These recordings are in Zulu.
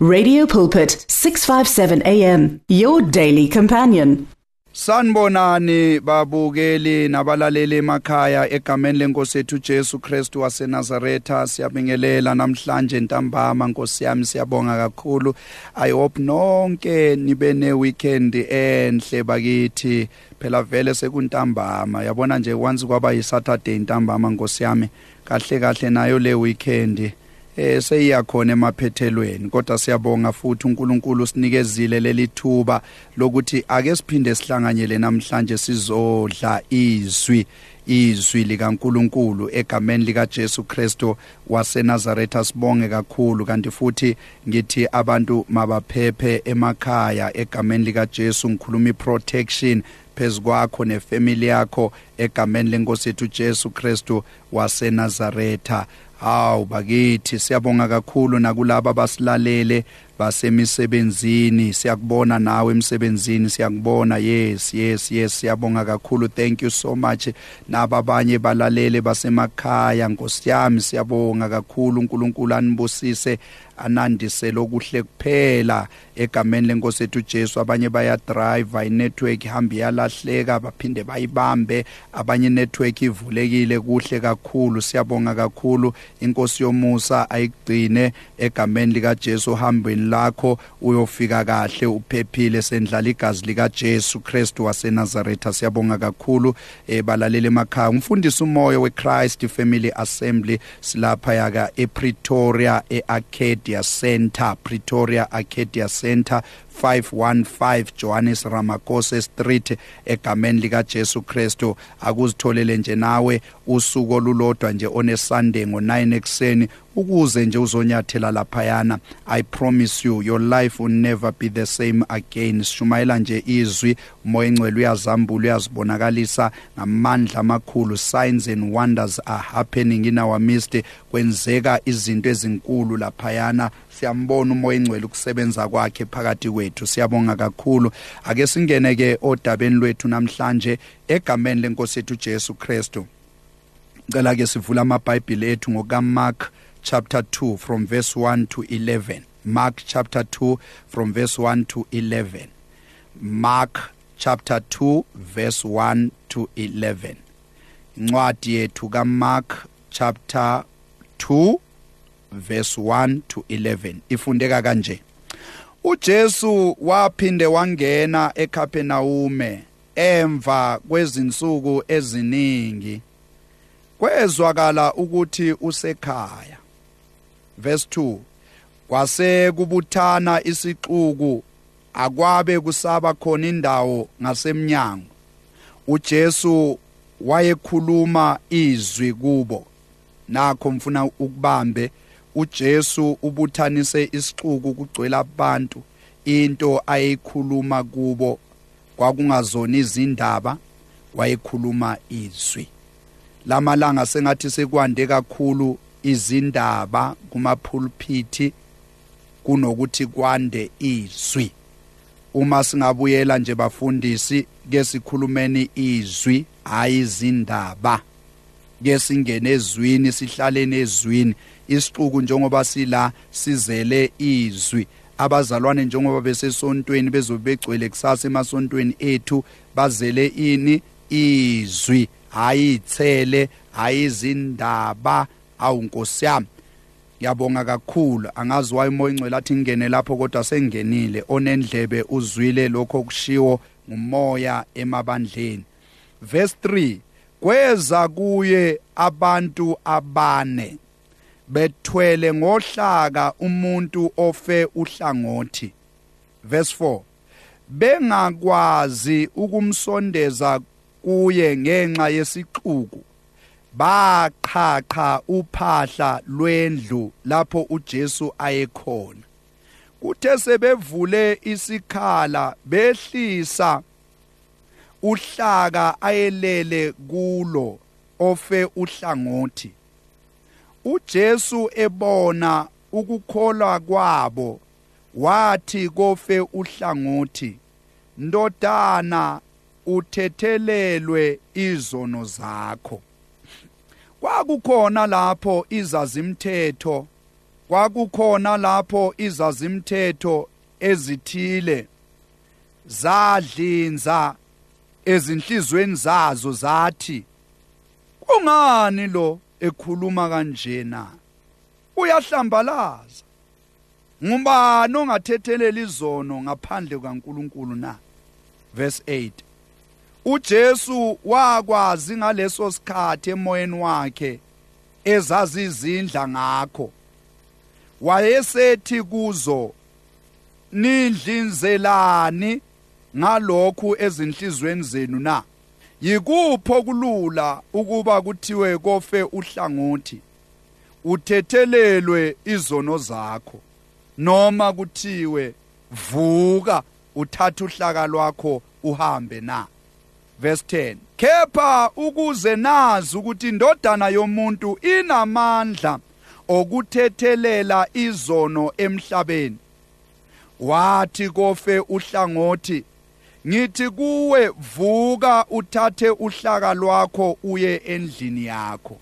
Radio Pulpit 657 AM your daily companion. Sanibonani babukeli nabalaleli emakhaya egameni lenkosi yethu Jesu Kristu waseNazaretha siyabingelela namhlanje ntambama nkosi yami siyabonga kakhulu. I hope nonke nibe ne weekend enhle bakithi. Phela vele sekuntambama. Yabona nje once kwaba yi Saturday ntambama nkosi yami. Kahle kahle nayo le weekend. Eh seyiyakhona emaphethelweni kodwa siyabonga futhi uNkulunkulu usinikezile leli thuba lokuthi ake siphinde sihlanganyele namhlanje sizodla izwi izwi likaNkuluNkulu egameni lika Jesu Kristo waseNazaretha. Sibonge kakhulu kanti futhi ngithi abantu mabaphephe emakhaya egameni lika Jesu ngikhuluma iprotection phezukwakho nefamily yakho egameni lenkosi yethu Jesu Kristu waseNazaretha. Hawu bakithi siyabonga kakhulu nakulabo abasilalele basemisebenzini. Siyakubona nawe emsebenzini siyakubona. Yes yes yes siyabonga kakhulu. Thank you so much. Nababanye balalele basemakhaya. Nkosiyami siyabonga kakhulu. uNkulunkulu anibusise. Anandise lokuhle kuphela egameni lenkosi ethu Jesu. Abanye baya drive i network ihamba yalahleka baphinde bayibambe. Abanye network ivulekile kuhle kakhulu siyabonga kakhulu. Inkosi yomusa ayigcine egameni lika Jesu hambeni lakho uyofika kahle uphephile sendlala igazi lika Jesu Kristu waseNazaretha. Siyabonga kakhulu. Ebalalele emakhaya umfundisi umoya weChrist Family Assembly silapha yaka ePretoria eArcadia Center Pretoria Arcadia Center 515 Johannes Ramakose Street egameni lika Jesu Kristu akuzitholele nje nawe usuku olulodwa nje one Sunday ngo9 ekseni ukuze nje uzonyathela laphayana i promise you your life will never be the same again. Shumayela nje izwi umoya engcwele uyazambula uyazibonakalisa. Ngamandla amakhulu signs and wonders are happening in our midst. Kwenzeka izinto ezinkulu laphayana. Siyambona umoya engcwele ukusebenza kwakhe phakathi kwethu. Siyabonga kakhulu. Ake singene ke odabeni lwethu namhlanje egameni lenkosi yethu Jesu Kristu. Cela ke sivula amabhayibheli ethu ngokaMark chapter 2 from verse 1 to 11 Mark chapter 2 from verse 1 to 11 Mark chapter 2 verse 1 to 11 incwadi yethu kaMark chapter 2 verse 1 to 11 ifundeka kanje. uJesu waphinde wangena eKapenaume emva kwezinsuku eziningi. Kwezwakala ukuthi usekhaya. Verse 2 kwase kubuthana isixuku akwabe kusaba khona indawo ngasemnyango. uJesu wayekhuluma izwi kubo. Nakho mfuna ukubambe uJesu ubuthanise isixuku kugcwela abantu into ayikhuluma kubo kwakungazona izindaba wayekhuluma izwi. Lamalanga sengathi sekwande kakhulu izindaba kuma pulpit kunokuthi kwande izwi. Uma singabuyela nje bafundisi ke sikhulumeni izwi hayi izindaba ke singene ezwini sihlalene ezwini isixuku njengoba sila sizele izwi. Abazalwane njengoba besesontweni bezobe begcwele kusasa emasontweni ethu bazele ini? Izwi. Hayi ithele hayi izindaba. Awu nkosi yami. Ngiyabonga kakhulu. Angazi waye moya ingcwele athi ngene lapho kodwa sengenile. Onendlebe uzwile lokho kushiwo ngumoya emabandleni. Verse 3 kweza kuye abantu abane bethwele ngohlaka umuntu ofe uhlangothi. Verse 4 bengakwazi ukumsondeza kuye ngenxa yesixuku. Baqhaqha uphahla lwendlu lapho uJesu ayekhona. Kuthe sebevule isikhala behlisa uhlaka ayelele kulo ofe uhlangothi. uJesu ebona ukukholwa kwabo wathi kofe uhlangothi ndodana uthethelelwe izono zakho. Kwakukhona lapho izazimthetho. Kwakukhona lapho izazimthetho ezithile. Zadlinza ezinhlizweni zazo zathi kungani lo ekhuluma kanjena? Uyahlambalaza. Ngubani ongathethelela izono ngaphandle kaNkuluNkulu na? Verse 8 uJesu wakwazi ngaleso sikhathi emoyeni wakhe ezazi izindla ngakho. Wayesethi kuzo nidlinzelani ngalokhu ezinhlizweni zenu na? Yikupho kulula ukuba kuthiwe kofe uhlangothi? Uthethelelwe izono zakho noma kuthiwe vuka uthatha uhlaka lwakho uhambe na verse 10 kepha ukuze nazi ukuthi indodana yomuntu inamandla okuthethelela izono emhlabeni. Wathi kofe uhlangothi ngithi kuwe vuka uthathe uhlaka lwakho uye endlini yakho.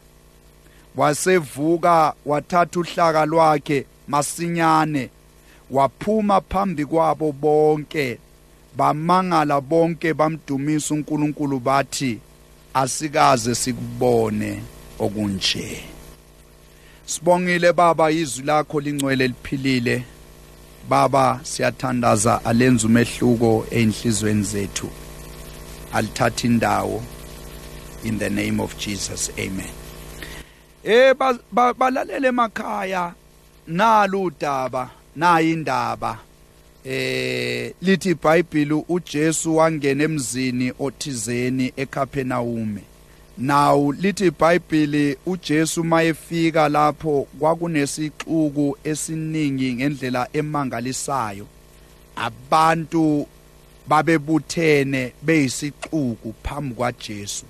Wasevuka wathatha uhlaka lwakhe masinyane waphuma phambi kwabo bonke. Bamangala bonke bamdumisa uNkulunkulu bathi asikaze sikubone okunje. Sibongile baba izwi lakho lingcwele liphilile. Baba siyathandaza alenza umehluko einhlizweni zethu. Alithatha indawo. In the name of Jesus amen. Eh balalele emakhaya. Nalo udaba nayi indaba. Eh lithi iBhayibheli uJesu wangena emzini othizeni eKapenawume Now lithi iBhayibheli uJesu mayefika lapho kwakunesixuku esiningi ngendlela emangalisayo. Abantu babebuthene beyisixuku phambi kwaJesu.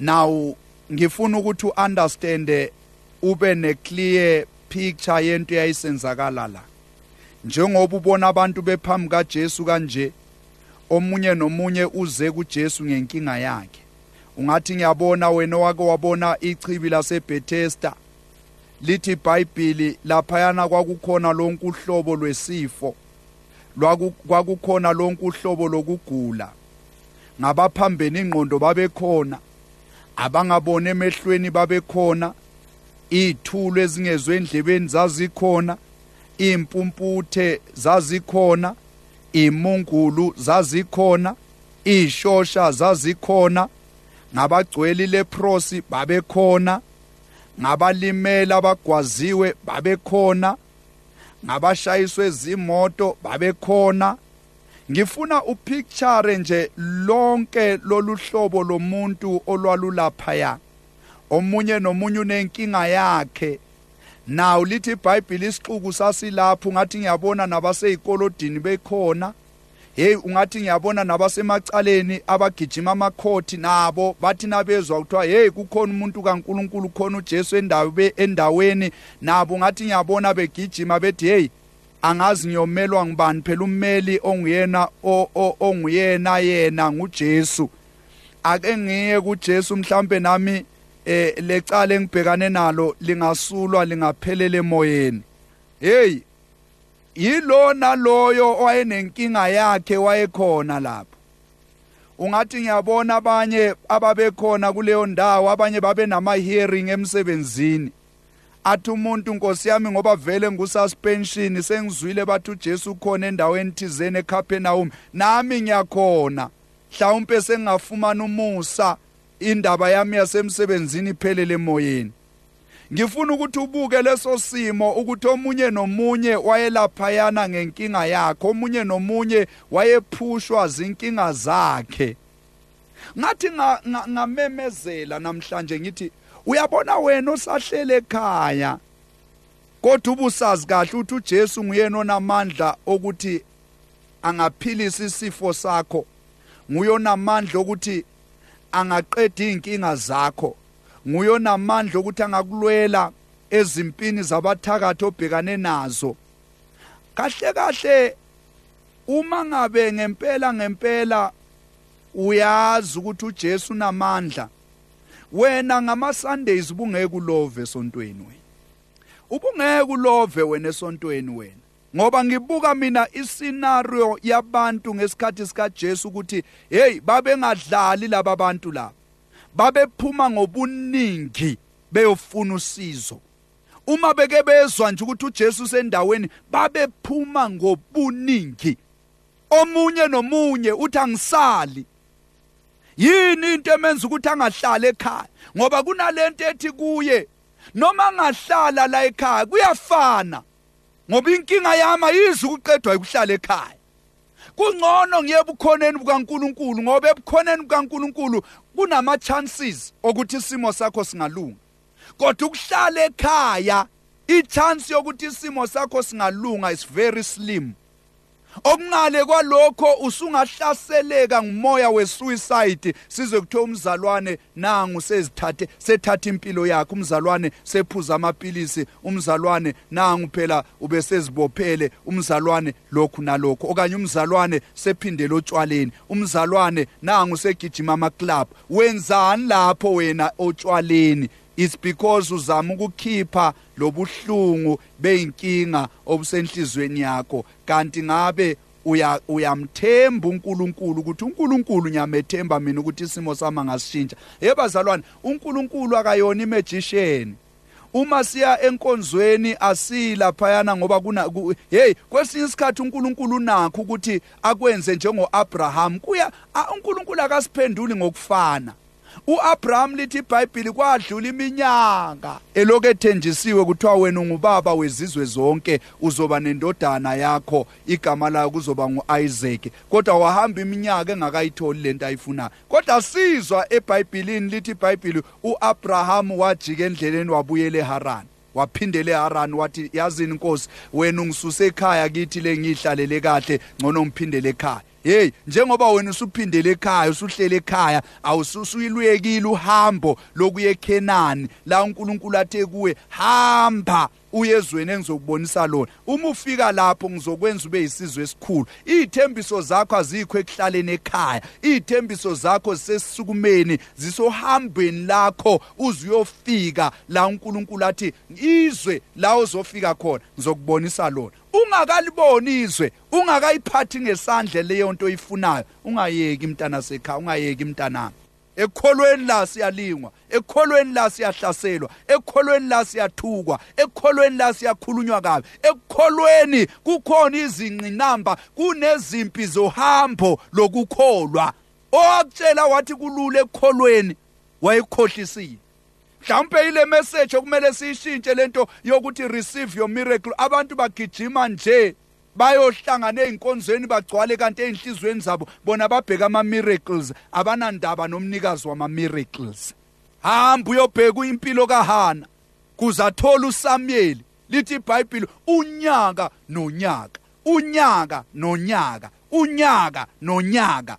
Now ngifuna ukuthi uunderstand ube ne clear picture yento eyayisenzakala la. Njengoba ubona abantu bephambi kaJesu kanje omunye nomunye uze kuJesu ngenkinga yakhe. Ungathi ngiyabona wena wake wabona ichibi laseBethesda. Lithi iBhayibheli laphayana kwakukhona lonke uhlobo lwesifo kwakukhona lonke uhlobo lokugula. Ngabaphambene ingqondo babekhona abangabona emehlweni babekhona izithulo ezingezwe endlebeni zazikhona impumputhe zazikhona imungulu zazikhona ishosha zazikhona ngabagcweli leprosi babekhona ngabalimela abagwaziwe babekhona ngabashayiswe izimoto babekhona. Ngifuna upicture nje lonke lolu hlobo lomuntu olwalulaphaya omunye nomunye unenkinga yakhe. Naw lithi iBhayibheli isixuku sasilapho ngathi ngiyabona nabaseyikolodini bekhona. Hey ungathi ngiyabona nabasemacaleni abagijima amakhothi nabo bathi nabezwa kuthiwa hey kukhona umuntu kaNkuluNkulu khona uJesu endawe endaweni. Nabo ngathi ngiyabona begijima bethi hey angazi ngiyomelwa ngibani phela ummeli onguyena onguyena yena nguJesu. Ake ngiye kuJesu mhlambe nami eh lecala engibhekane nalo lingasulwa lingaphelele emoyeni. Hey yilona loyo owayenenkinga yakhe wayekhona lapho ungathi ngiyabona abanye ababekhona kuleyo ndawo abanye babe nama hearing emsebenzini. Athi umuntu nkosi yami ngoba vele ngususpension sengizwile bathi uJesu ukhona endaweni thizene eCapernaum nami ngiyakhona. Mhlawumbe sengafumana umusa. Indaba yami yasemsebenzini iphelele emoyeni. Ngifuna ukuthi ubuke leso simo ukuthi omunye nomunye wayelaphayana ngenkinga yakhe omunye nomunye wayephushwa zinkinga zakhe. Ngathi ngamemezela namhlanje ngithi uyabona wena osahlele ekhaya? Kodwa ubusazi kahle ukuthi uJesu nguyena onamandla okuthi angaphilisa isifo sakho. Nguyonamandla okuthi angaqeda inkinga zakho. Nguyonamandla ukuthi angakulwela ezimpini zabathakathi obhekane nazo. Kahle kahle uma ngabe ngempela ngempela uyazi ukuthi uJesu unamandla wena ngama Sundays bungeke ulove esontweni wena. Ubungeke ulove wena esontweni wena. Ngoba ngibuka mina iscenario yabantu ngesikhathi sika Jesu ukuthi hey babengadlali laba bantu laba babephuma ngobuningi beyofuna usizo. Uma beke bezwa nje ukuthi uJesu sendaweni babephuma ngobuningi. Omunye nomunye uthi angisali. Yini into emenza ukuthi angahlala ekhaya? Ngoba kunalento ethi kuye noma angahlala la ekhaya kuyafana. Ngoba inkinga yami ayizi ukuqedwa ukuhlala ekhaya. Kungcono ngiye ebukhoneni bukaNkuluNkulu ngoba ebukhoneni bukaNkuluNkulu kunama chances okuthi isimo sakho singalunga kodwa ukuhlala ekhaya i-chance yokuthi isimo sakho singalunga is very slim. Okungale kwalokho usungahlaseleka ngumoya wesuicide. Size kuthiwa umzalwane nangu sezithathe sethatha impilo yakhe. Umzalwane sephuza amapilisi umzalwane nangu phela ubesezibophele umzalwane lokhu nalokho okanye umzalwane sephindele otshwaleni umzalwane nangu segijima ama club wenzani lapho wena otshwaleni is because uzama ukukhipha lobuhlungu beyinkinga obusenhlizweni yakho. Kanti ngabe uya uyamthemba uNkulunkulu ukuthi uNkulunkulu nyamethemba mina ukuthi isimo sami ngasishintsha yebazalwane uNkulunkulu akayona imagician uma siya enkonzweni asila phayana ngoba kuna hey kwesinye isikhathi uNkulunkulu unakho ukuthi akwenze njengo Abraham kuya uNkulunkulu akasiphenduli ngokufana. uAbraham lithi iBhayibheli kwadlula iminyaka. Eloku ethenjisiwe kuthiwa wena ungubaba wezizwe zonke uzoba nendodana yakho igama layo kuzoba nguIsaac. Kodwa wahamba iminyaka engakayitholi lento ayifunayo kodwa sizwa eBhayibhelini lithi iBhayibheli uAbraham wajika endleleni wabuyela eHaran waphindele eHaran wathi yazini inkosi wena ungisuse ekhaya kithi lengihlalele kahle ngcono ngiphindele ekhaya. Hey njengoba wena usuphindele ekhaya usuhlele ekhaya awususuyilwekile uhambo lokuye eKenani la uNkulunkulu athe kuwe hamba uyezweni engizokubonisa lona. Uma ufika lapho ngizokwenza ube yisizwe esikhulu. Izithembiso zakho azikho ekuhlaleni ekhaya. Izithembiso zakho zisesisukumeni zisohambweni lakho uzuyofika la uNkulunkulu athi izwe la uzofika khona. Ngizokubonisa lona. Ungakaliboni izwe ungakayiphathi ngesandla leyo nto oyifunayo. Ungayeki mntana sekhaya ungayeki mntanami. Ekholweni la siyalingwa ekholweni la siyahlaselwa ekholweni la siyathukwa ekholweni la siyakhulunywa kabi. Ekholweni kukhona izinqinamba kunezimpi zohambo lokukholwa. Owakutshela wathi kulule ekholweni wayekhohlisile. Mhlawumbe ile message okumele siyishintshe lento yokuthi receive your miracle abantu bagijima nje. Bayohlangana einkonzweni bagcwale kanti einhlizweni zabo. Bona babheka ama miracles abanandaba nomnikazi wama miracles hamba uyobheka impilo kaHana kuzathola uSamuel lithi iBhayibheli unyaka nonyaka unyaka nonyaka unyaka nonyaka.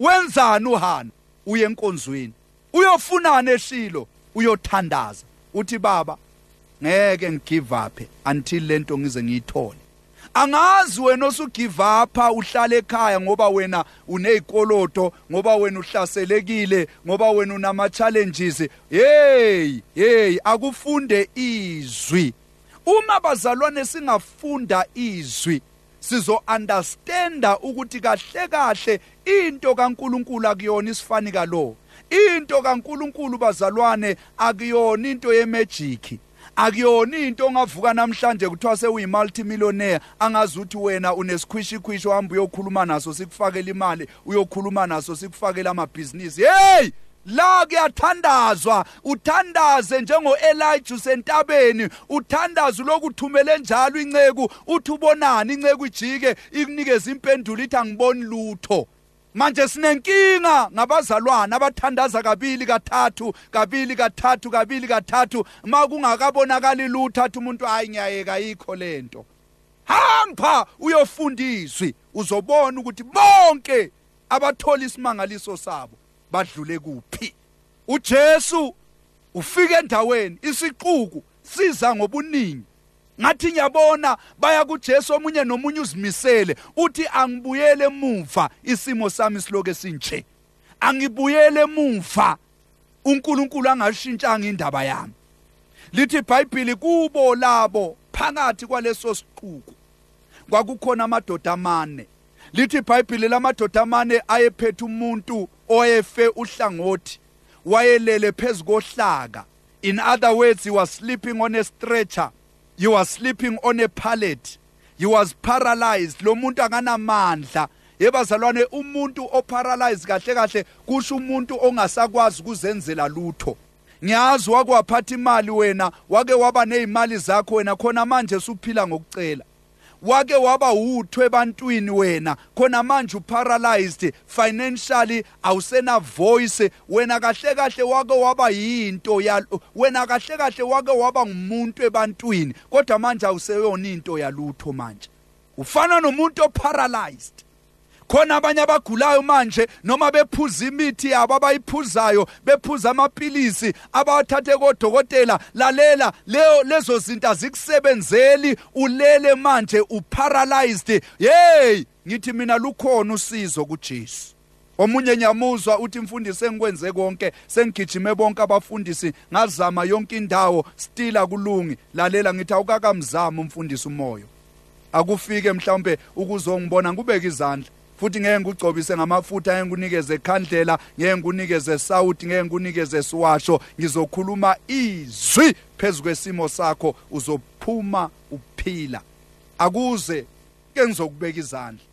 Wenzani uHana? Uye enkonzweni. Uyofunana eShilo uyothandaza. Uthi baba ngeke ngigive up until lento ngize ngiyithole. Angazi wena osugive up uhlala ekhaya ngoba wena unezikoloto ngoba wena uhlaselekile ngoba wena unama challenges hey hey akufunde izwi. Uma bazalwane singafunda izwi sizo understanda ukuthi kahle kahle into kaNkuluNkulu akuyona isifani kalo into kaNkuluNkulu bazalwane akuyona into yemagic. Akuyona into ongavuka namhlanje kuthiwa sewuyi multimillionaire angazi ukuthi wena unesikhwishikhwishi ohamba uyokhuluma naso sikufakela imali uyokhuluma naso sikufakela amabhizinisi. Hey! La kuyathandazwa uthandaze njengo Elijah usentabeni uthandaze lokuthumele njalo inceku uthi ubonani inceku ijike ikunikeza impendulo ithi angiboni lutho. Manje sinenkinga ngabazalwana abathandaza kabili kathathu kabili kathathu kabili kathathu. Makungakabonakali lutho athi umuntu hayi ngiyayeka yikho lento hamba uyofundiswa uzobona ukuthi bonke abathola isimangaliso sabo badlule kuphi. uJesu ufike endaweni isixuku siza ngobuningi. Ngathi ngiyabona baya kuJesu omunye nomunye uzimisele uthi angibuyele emuva isimo sami siloke sinje. Angibuyele emuva. uNkulunkulu angashintshanga indaba yami. Lithi iBhayibheli kubo labo phakathi kwaleso siquku kwakukhona amadoda amane. Lithi iBhayibheli lamadoda amane ayephethe umuntu oyefe uhlangothi wayelele phezukohlaka in other words he was sleeping on a stretcher. He was sleeping on a pallet. He was paralyzed. Lo muntu akanamandla. Yebazalwane umuntu oparalyzed kahle kahle kusho umuntu ongasakwazi ukuzenzela lutho. Ngiyazi wakwaphatha imali wena wake waba nezimali zakho wena khona manje usuphila ngokucela. Wake waba utho ebantwini wena. Khona manje uparalyzed financially awusena voice. Wena kahle kahle wake waba yinto yalo wena kahle kahle wake waba ngumuntu ebantwini. Kodwa manje awuseyona into yalutho manje. Ufana nomuntu oparalyzed. Khona abanye abagulayo manje noma bephuza imithi yabo abayiphuzayo bephuza amapilisi abawathathe kodokotela lalela leyo lezo zinto azikusebenzeli ulele manje uparalyzed. Hey ngithi mina lukhona usizo kuJesu. Omunye nyamuzwa uthi mfundisi engikwenze konke sengigijime bonke abafundisi ngazama yonke indawo stila kulungi. Lalela ngithi awukakamzama umfundisi umoyo akufike mhlawumbe ukuzongibona ngubeka izandla. Futhi ngeke ngigcobise ngamafutha ngeke nginikeze ekhandlela ngeke nginikeze sawuthi ngeke nginikeze siwasho. Ngizokhuluma izwi phezukwesimo sakho uzophuma uphila. Akuze ke ngizokubeka izandla.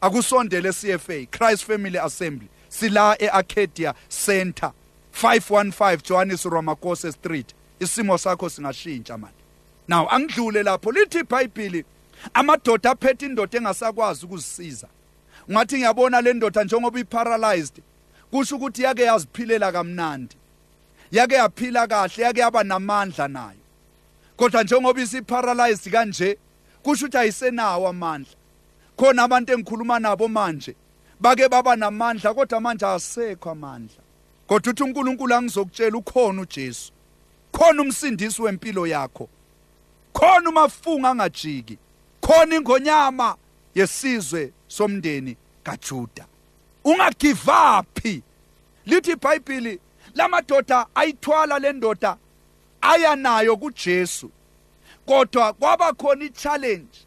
Akusondele CFA Christ Family Assembly. Sila eArcadia Center 515 Johannes Ramakose Street. Isimo sakho singashintsha manje now angidlule lapho lithi iBhayibheli amadoda aphethe indoda engasakwazi ukuzisiza. Ngathi ngiyabona le ndoda njengoba iparalyzed kusho ukuthi yake yaziphilela kamnandi yake yaphila kahle yake yaba namandla nayo. Kodwa njengoba isiparalyzed kanje kusho ukuthi ayisenawo amandla. Khona abantu engikhuluma nabo manje bake baba namandla kodwa manje asekho amandla. Kodwa uthi uNkulunkulu angizokutshela ukhona uJesu. Khona umsindisi wempilo yakho. Khona umafunga angajiki. Khona ingonyama yesizwe. Somndeni kaJuda. Ungagive up lithi iBhayibheli lamadoda ayithwala le ndoda aya nayo kuJesu. Kodwa kwaba khona ichallenge.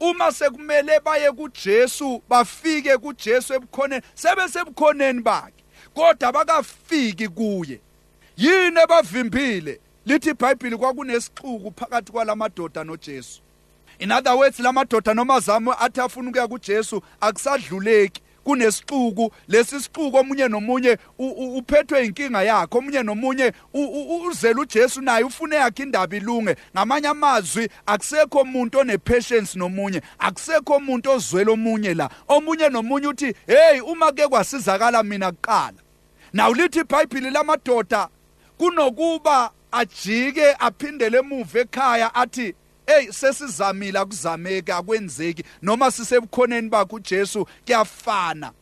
Uma sekumele baye kuJesu bafike kuJesu ebukhoneni sebesebukhoneni bakhe. Kodwa bakafiki kuye. Yini ebavimbile? Lithi iBhayibheli kwakunesixuku phakathi kwalamadoda noJesu. In other words lamadoda noma zamo athi afuna ukuya kuJesu akusadluleki. Kunesixuku lesi sixuku omunye nomunye uphethwe inkinga yakhe omunye nomunye uzela uJesu naye ufune yakhe indaba ilunge. Ngamanye amazwi akusekho umuntu onepatience nomunye akusekho umuntu ozwela omunye la. Omunye nomunye uthi hey uma ke kwasizakala mina kuqala nawu lithi iBhayibheli lamadoda kunokuba ajike aphindele emuva ekhaya athi hey sesizamile akuzameki akwenzeki. Noma sisebukhoneni bakhe uJesu kuyafana.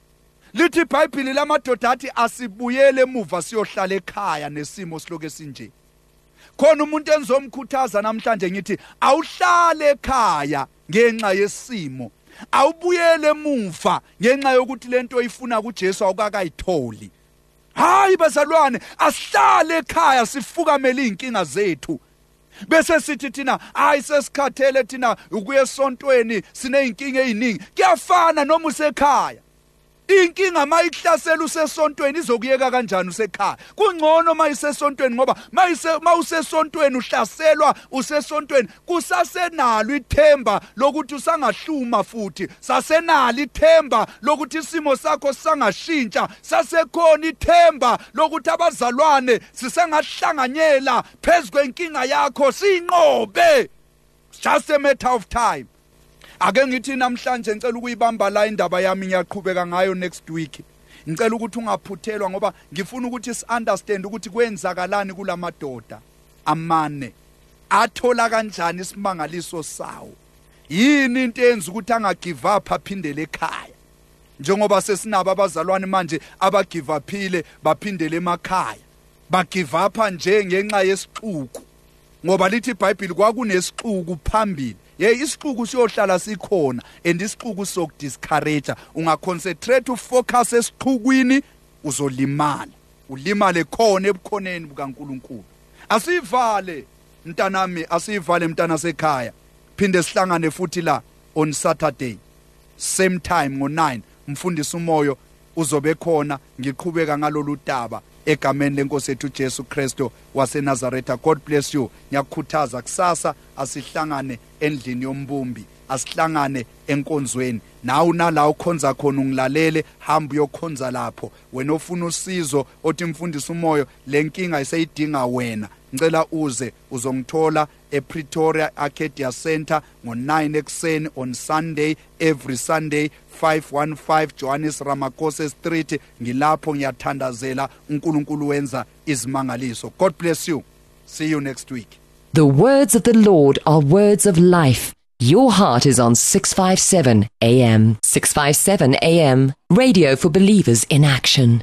Lithi iBhayibheli lamadoda athi asibuyele emuva siyohlala ekhaya nesimo siloke sinje. Khona umuntu enizomkhuthaza namhlanje ngithi awuhlale ekhaya ngenxa yesimo. Awubuyele emuva ngenxa yokuthi lento oyifuna kuJesu awukakayitholi. Hayi bazalwane asihlale ekhaya sifukamele izinkinga zethu. Bese sithi thina hayi sesikhathele thina ukuya esontweni sineyinkinga eziningi kuyafana noma usekhaya. Inkinga mayikuhlasela usesontweni izokuyeka kanjani usekhaya? Kungcono mayisesontweni ngoba mawusesontweni uhlaselwa usesontweni kusasenalo ithemba lokuthi usangahluma futhi sasenalo ithemba lokuthi isimo sakho sangashintsha sasekhona ithemba lokuthi abazalwane sisengahlanganyela phezukwe inkinga yakho siyinqobe. Just a matter of time. Ake ngithi namhlanje ngicela ukuyibamba la indaba yami ngiyaqhubeka ngayo next week. Ngicela ukuthi ungaphuthelwa ngoba ngifuna ukuthi si understand ukuthi kwenzakalani kulamadoda amane. Athola kanjani isimangaliso sawo? Yini into eyenza ukuthi angagive up aphindele ekhaya? Njengoba sesinabo abazalwane manje abagive uphile baphindele emakhaya. Bagive up nje ngenxa yesixuku. Ngoba lithi iBhayibheli kwakunesixuku phambili. Ye isixuku siyohlala sikhona and isixuku sokudiscourage ungaconcentrate ufocus esixukwini uzolimala. Ulimale khona ebukhoneni bukaNkuluNkulu. Asivale mntanami asivale mntana sekhaya. Phinde sihlangane futhi la on Saturday same time ngo9 mfundisi umoyo uzobe khona ngiqhubeka ngalolu daba. Egameni lenkosi ethu Jesu Kristo waseNazaretha. God bless you. Ngiyakukhuthaza kusasa asihlangane endlini yombumbi asihlangane enkonzweni. Nawe nala ukhonza khona ungilalele hamba uyokhonza lapho. Wena ofuna usizo othi mfundisi umoyo lenkinga iseyidinga wena. Ngicela uze uzongithola ePretoria Arcadia Center ngo9 ekseni on Sunday every Sunday 515 Johannes Ramakose Street. Ngilapho ngiyathandazela uNkulunkulu wenza izimangaliso. God bless you. See you next week. The words of the Lord are words of life. Your heart is on 657 AM 657 AM radio for believers in action